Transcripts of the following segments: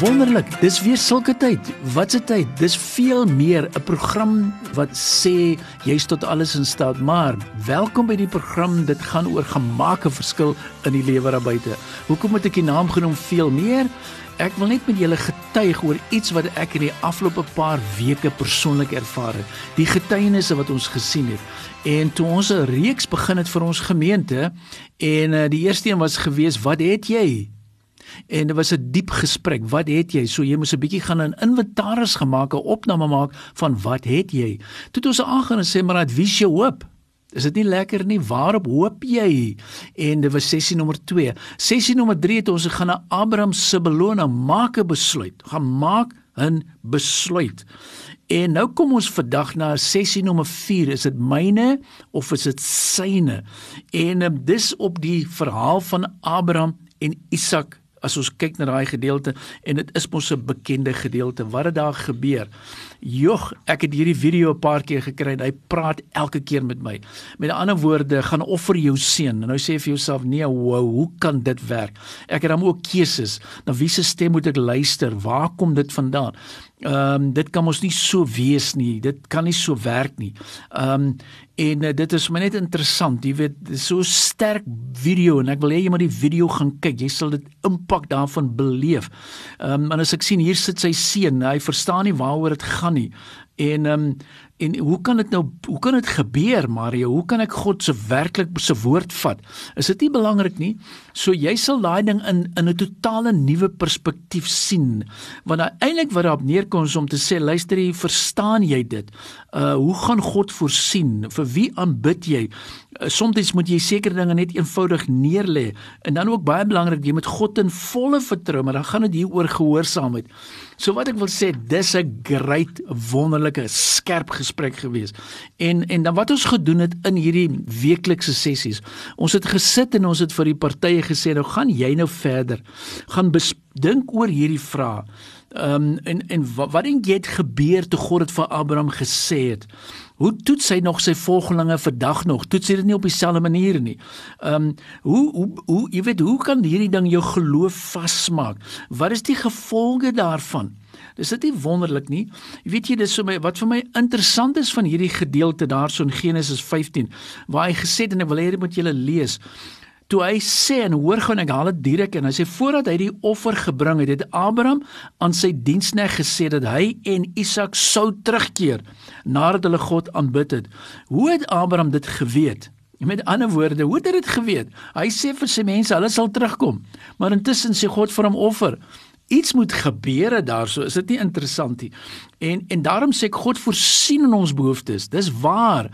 Wonderlik. Dis weer sulke tyd. Wat 'n tyd. Dis veel meer 'n program wat sê jy's tot alles in staat, maar welkom by die program. Dit gaan oor gemaak 'n verskil in die lewe daar buite. Hoekom het ek die naam genoem veel meer? Ek wil net met julle getuig oor iets wat ek in die afgelope paar weke persoonlik ervaar het. Die getuienisse wat ons gesien het. En toe ons 'n reeks begin het vir ons gemeente en uh, die eerste een was gewees, wat het jy? En dit was 'n diep gesprek. Wat het jy? So jy moes 'n bietjie gaan 'n inventaris gemaak, 'n opname maak van wat het jy? Toe het ons aangaan en sê maar dat wie se hoop? Is dit nie lekker nie? Waarop hoop jy? En dit was sessie nommer 2. Sessie nommer 3 het ons gegaan na Abraham se belone, maak 'n besluit. Gaan maak 'n besluit. En nou kom ons vandag na sessie nommer 4. Is dit myne of is dit syne? En um, dis op die verhaal van Abraham en Isak as ons kyk na daai gedeelte en dit is mos 'n bekende gedeelte. Wat het daar gebeur jog ek het hierdie video 'n paar keer gekry en hy praat elke keer met my met ander woorde gaan offer jou seun en nou sê vir jouself nee wow hoe kan dit werk ek het dan ook keuses na wie se stem moet ek luister waar kom dit vandaan Ehm um, dit kan mos nie so wees nie. Dit kan nie so werk nie. Ehm um, en uh, dit is my net interessant. Jy weet, dis so sterk video en ek wil hê jy moet die video gaan kyk. Jy sal dit impak daarvan beleef. Ehm um, en as ek sien hier sit sy seun, hy verstaan nie waaroor dit gaan nie. En ehm um, en hoe kan dit nou hoe kan dit gebeur Mario? Hoe kan ek God se werklik se woord vat? Is dit nie belangrik nie? So jy sal daai ding in in 'n totale nuwe perspektief sien. Want eintlik wat daarop neerkom is om te sê, luister jy, verstaan jy dit? Uh hoe gaan God voorsien? Vir wie aanbid jy? Uh, Soms moet jy sekere dinge net eenvoudig neerlê en dan ook baie belangrik, jy moet God in volle vertrou, maar dan gaan dit hier oor gehoorsaamheid. So wat ek wil sê, dis 'n great wonderlike skerp gesprek gewees. En en dan wat ons gedoen het in hierdie weeklikse sessies. Ons het gesit en ons het vir die partye gesê nou gaan jy nou verder. Gaan dink oor hierdie vraag. Ehm um, en en wat, wat dink jy het gebeur toe God dit vir Abraham gesê het? Hoe toets hy nog sy volgelinge vandag nog? Toets hy dit nie op dieselfde manier nie? Ehm um, hoe hoe hoe jy weet hoe kan hierdie ding jou geloof vasmaak? Wat is die gevolge daarvan? Dis dit nie wonderlik nie. Jy weet jy dis vir my wat vir my interessant is van hierdie gedeelte daarso in Genesis 15 waar hy gesê het en ek wil hê jy moet julle lees toe hy sê en hoor en ek haal dit direk en hy sê voordat hy die offer gebring het, het Abraham aan sy diensneg gesê dat hy en Isak sou terugkeer nadat hulle God aanbid het. Hoe het Abraham dit geweet? Met ander woorde, hoe het hy dit geweet? Hy sê vir sy mense, hulle sal terugkom. Maar intussen sê God vir hom offer. Iets moet gebeure daarso. Is dit nie interessant nie? En en daarom sê ek God voorsien in ons behoeftes. Dis waar.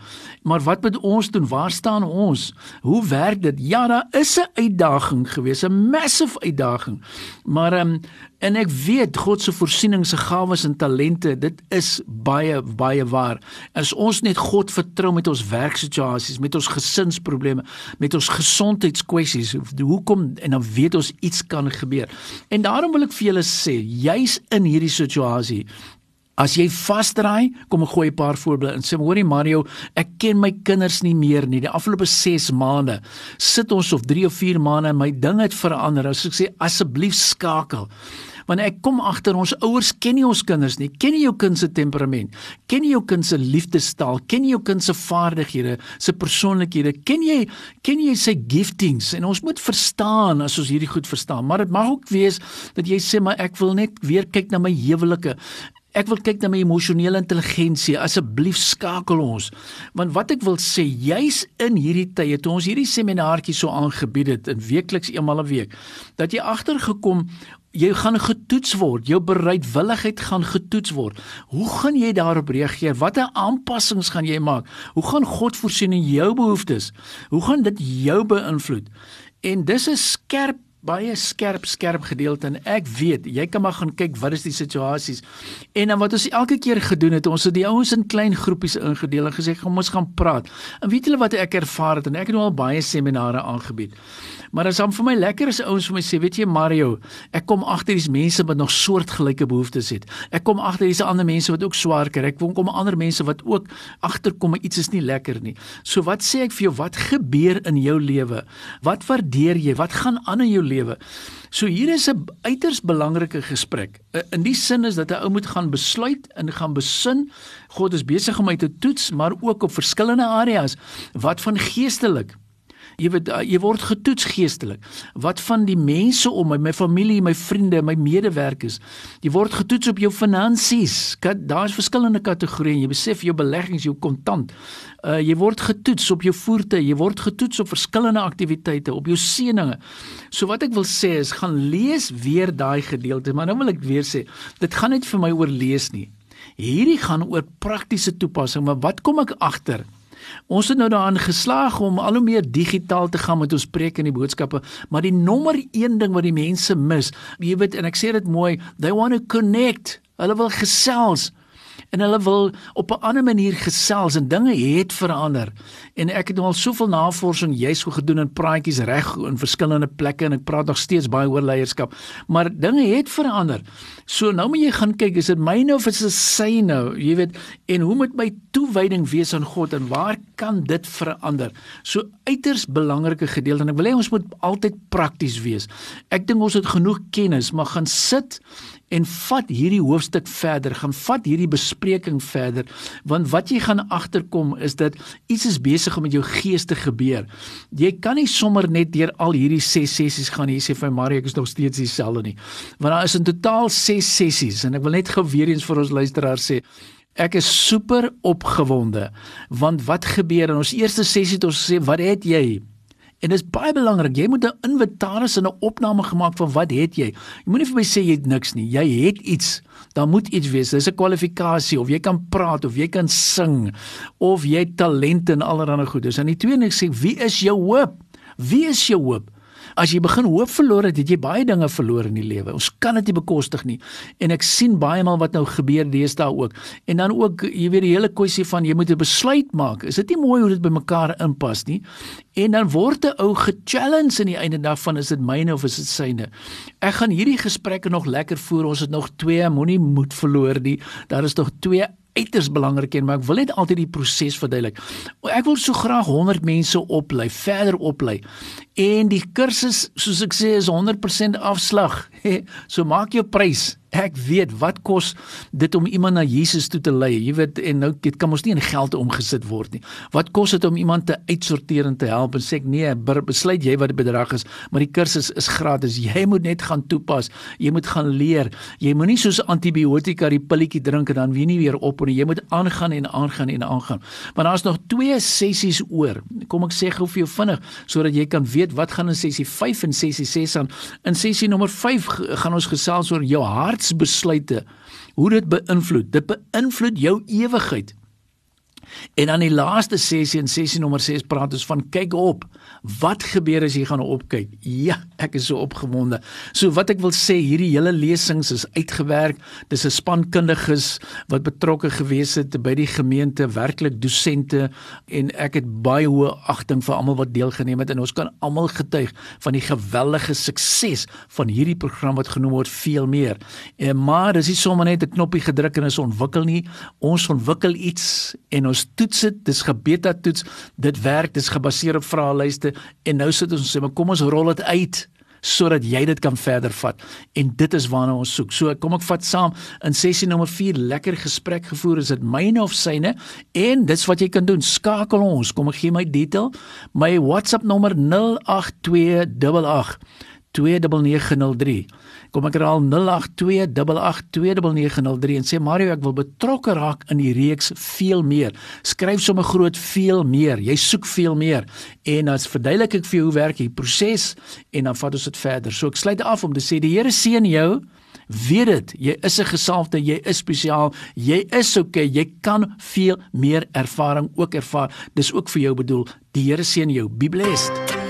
Maar wat moet ons doen? Waar staan ons? Hoe werk dit? Ja, daar is 'n uitdaging gewees, 'n massive uitdaging. Maar ehm um, en ek weet God se voorsiening se gawes en talente, dit is baie baie waar. As ons net God vertrou met ons werksituasies, met ons gesinsprobleme, met ons gesondheidskwessies, hoekom en dan weet ons iets kan gebeur. En daarom wil ek vir julle sê, jy's in hierdie situasie As jy vasdraai, kom ek gooi 'n paar voorbeelde in. Sê hoorie Mario, ek ken my kinders nie meer nie. Die afgelope 6 maande sit ons of 3 of 4 maande en my ding het verander. As ek sê asseblief skakel. Want ek kom agter ons ouers ken nie ons kinders nie. Ken nie jou kind se temperament. Ken nie jou kind se liefdestaal. Ken nie jou kind se vaardighede, se persoonlikhede. Ken jy ken jy sy giftings? En ons moet verstaan as ons hierdie goed verstaan. Maar dit mag ook wees dat jy sê maar ek wil net weer kyk na my huwelike. Ek wil kyk na my emosionele intelligensie. Asseblief skakel ons. Want wat ek wil sê, juis in hierdie tye toe ons hierdie seminaartjie so aangebied het in weekliks eenmal 'n week, dat jy agtergekom jy gaan getoets word. Jou bereidwilligheid gaan getoets word. Hoe gaan jy daarop reageer? Watter aanpassings gaan jy maak? Hoe gaan God voorsien in jou behoeftes? Hoe gaan dit jou beïnvloed? En dis 'n skerp baie skerp skerp gedeelte en ek weet jy kan maar gaan kyk wat is die situasies en dan wat ons elke keer gedoen het ons het die ouens in klein groepies ingedeel en gesê kom ons gaan praat en weet julle wat ek ervaar het en ek het nou al baie seminare aangebied Maar as hom vir my lekker is ouens vir my sê, weet jy Mario, ek kom agter dis mense wat nog soortgelyke behoeftes het. Ek kom agter dis ander mense wat ook swaar kry. Ek kom ander mense wat ook agterkom iets is nie lekker nie. So wat sê ek vir jou, wat gebeur in jou lewe? Wat waardeer jy? Wat gaan aan in jou lewe. So hier is 'n uiters belangrike gesprek. In die sin is dat 'n ou moet gaan besluit en gaan besin. God is besig om my te toets, maar ook op verskillende areas wat van geestelik Jy weet uh, jy word getoets geestelik. Wat van die mense om my, my familie, my vriende, my medewerkers? Jy word getoets op jou finansies. Daar's verskillende kategorieë. Jy besef jou beleggings, jou kontant. Uh jy word getoets op jou voertuie, jy word getoets op verskillende aktiwiteite, op jou seëninge. So wat ek wil sê is gaan lees weer daai gedeelte, maar nou wil ek weer sê, dit gaan net vir my oor lees nie. Hierdie gaan oor praktiese toepassing, maar wat kom ek agter? Ons het nou daaraan geslaag om al hoe meer digitaal te gaan met ons preek en die boodskappe, maar die nommer 1 ding wat die mense mis, jy weet en ek sê dit mooi, they want to connect. Hulle wil gesels en hulle wil op 'n ander manier gesels en dinge het verander. En ek het nou al soveel navorsing juis so gedoen in praatjies reg in verskillende plekke en ek praat nog steeds baie oor leierskap, maar dinge het verander. So nou moet jy gaan kyk, is dit myne of is dit syne? Jy weet, en hoe moet my toewyding wees aan God en waar kan dit verander? So uiters belangrike gedeelte en ek wil hê ons moet altyd prakties wees. Ek dink ons het genoeg kennis, maar gaan sit en vat hierdie hoofstuk verder, gaan vat hierdie bespreking verder, want wat jy gaan agterkom is dat iets is besig om met jou gees te gebeur. Jy kan nie sommer net deur al hierdie 6 sessies gaan hier sê vir Marie ek is nog steeds dieselfde nie. Want daar is in totaal 6 sessies en ek wil net gou weer eens vir ons luisteraars sê Ek is super opgewonde want wat gebeur in ons eerste sessie het ons gesê wat het jy En dit is baie belangrik. Jy moet 'n inventaris en 'n opname gemaak van wat het jy. Jy moenie vir my sê jy het niks nie. Jy het iets. Daar moet iets wees. Dis 'n kwalifikasie of jy kan praat of jy kan sing of jy het talente en allerlei goedes. En die tweede sê wie is jou hoop? Wie is jou hoop? As jy begin hoop verloor het, het jy baie dinge verloor in die lewe. Ons kan dit nie bekostig nie. En ek sien baie maal wat nou gebeur deesdae ook. En dan ook, jy weet die hele kwessie van jy moet 'n besluit maak. Is dit nie mooi hoe dit by mekaar inpas nie? En dan word 'n ou ge-challenge in die einde dag van is dit myne of is dit syne? Ek gaan hierdie gesprekke nog lekker voer. Ons het nog twee, moenie moed verloor nie. Daar is nog twee uiters belangrik en maar ek wil net altyd die proses verduidelik. Ek wil so graag 100 mense oplei, verder oplei. En die kursus, soos ek sê, is 100% afslag. so maak jou prys ek weet wat kos dit om iemand na Jesus toe te lei. Jy weet en nou dit kan mos nie in geld omgesit word nie. Wat kos dit om iemand te uitsorteer en te help en sê ek nee, besluit jy wat die bedrag is, maar die kursus is gratis. Jy moet net gaan toepas. Jy moet gaan leer. Jy moenie soos antibiotika die pilletjie drink en dan weer nie weer op nie. Jy moet aangaan en aangaan en aangaan. Maar daar's nog twee sessies oor. Kom ek sê gou vir jou vinnig sodat jy kan weet wat gaan in sessie 5 en sessie 6 aan. In sessie nommer 5 gaan ons gesels oor jou hart hartsbesluite hoe dit beïnvloed. Dit beïnvloed jou ewigheid. En dan die laaste sessie in sessie nommer 6 praat ons van kyk op. Wat gebeur as jy gaan opkyk? Ja, ek is so opgewonde. So wat ek wil sê, hierdie hele lesings is uitgewerk. Dis 'n spankundiges wat betrokke gewees het by die gemeente, werklik dosente en ek het baie hoë agting vir almal wat deelgeneem het en ons kan almal getuig van die geweldige sukses van hierdie program wat genoem word veel meer. En maar dis nie sommer net 'n knoppie gedruk en is ontwikkel nie. Ons ontwikkel iets en ons toets dit, dis gebeta toets. Dit werk, dis gebaseer op vraelyste en nou sit ons sê, maar kom ons rol dit uit sodat jy dit kan verder vat en dit is waarna ons soek. So kom ek vat saam in sessie nommer 4 lekker gesprek gevoer is dit myne of syne en dis wat jy kan doen. Skakel ons. Kom ek gee my detail. My WhatsApp nommer 08288 29903 kom ek herhaal 0828829903 en sê Mario ek wil betrokke raak in die reeks veel meer. Skryf sommer groot veel meer. Jy soek veel meer en dan verduidelik ek vir jou hoe werk hierdie proses en dan vat ons dit verder. So ek sluit af om te sê die Here seën jou. Weet dit, jy is 'n gesalfde, jy is spesiaal, jy is okay, jy kan veel meer ervaring ook ervaar. Dis ook vir jou bedoel. Die Here seën jou. Be blessed.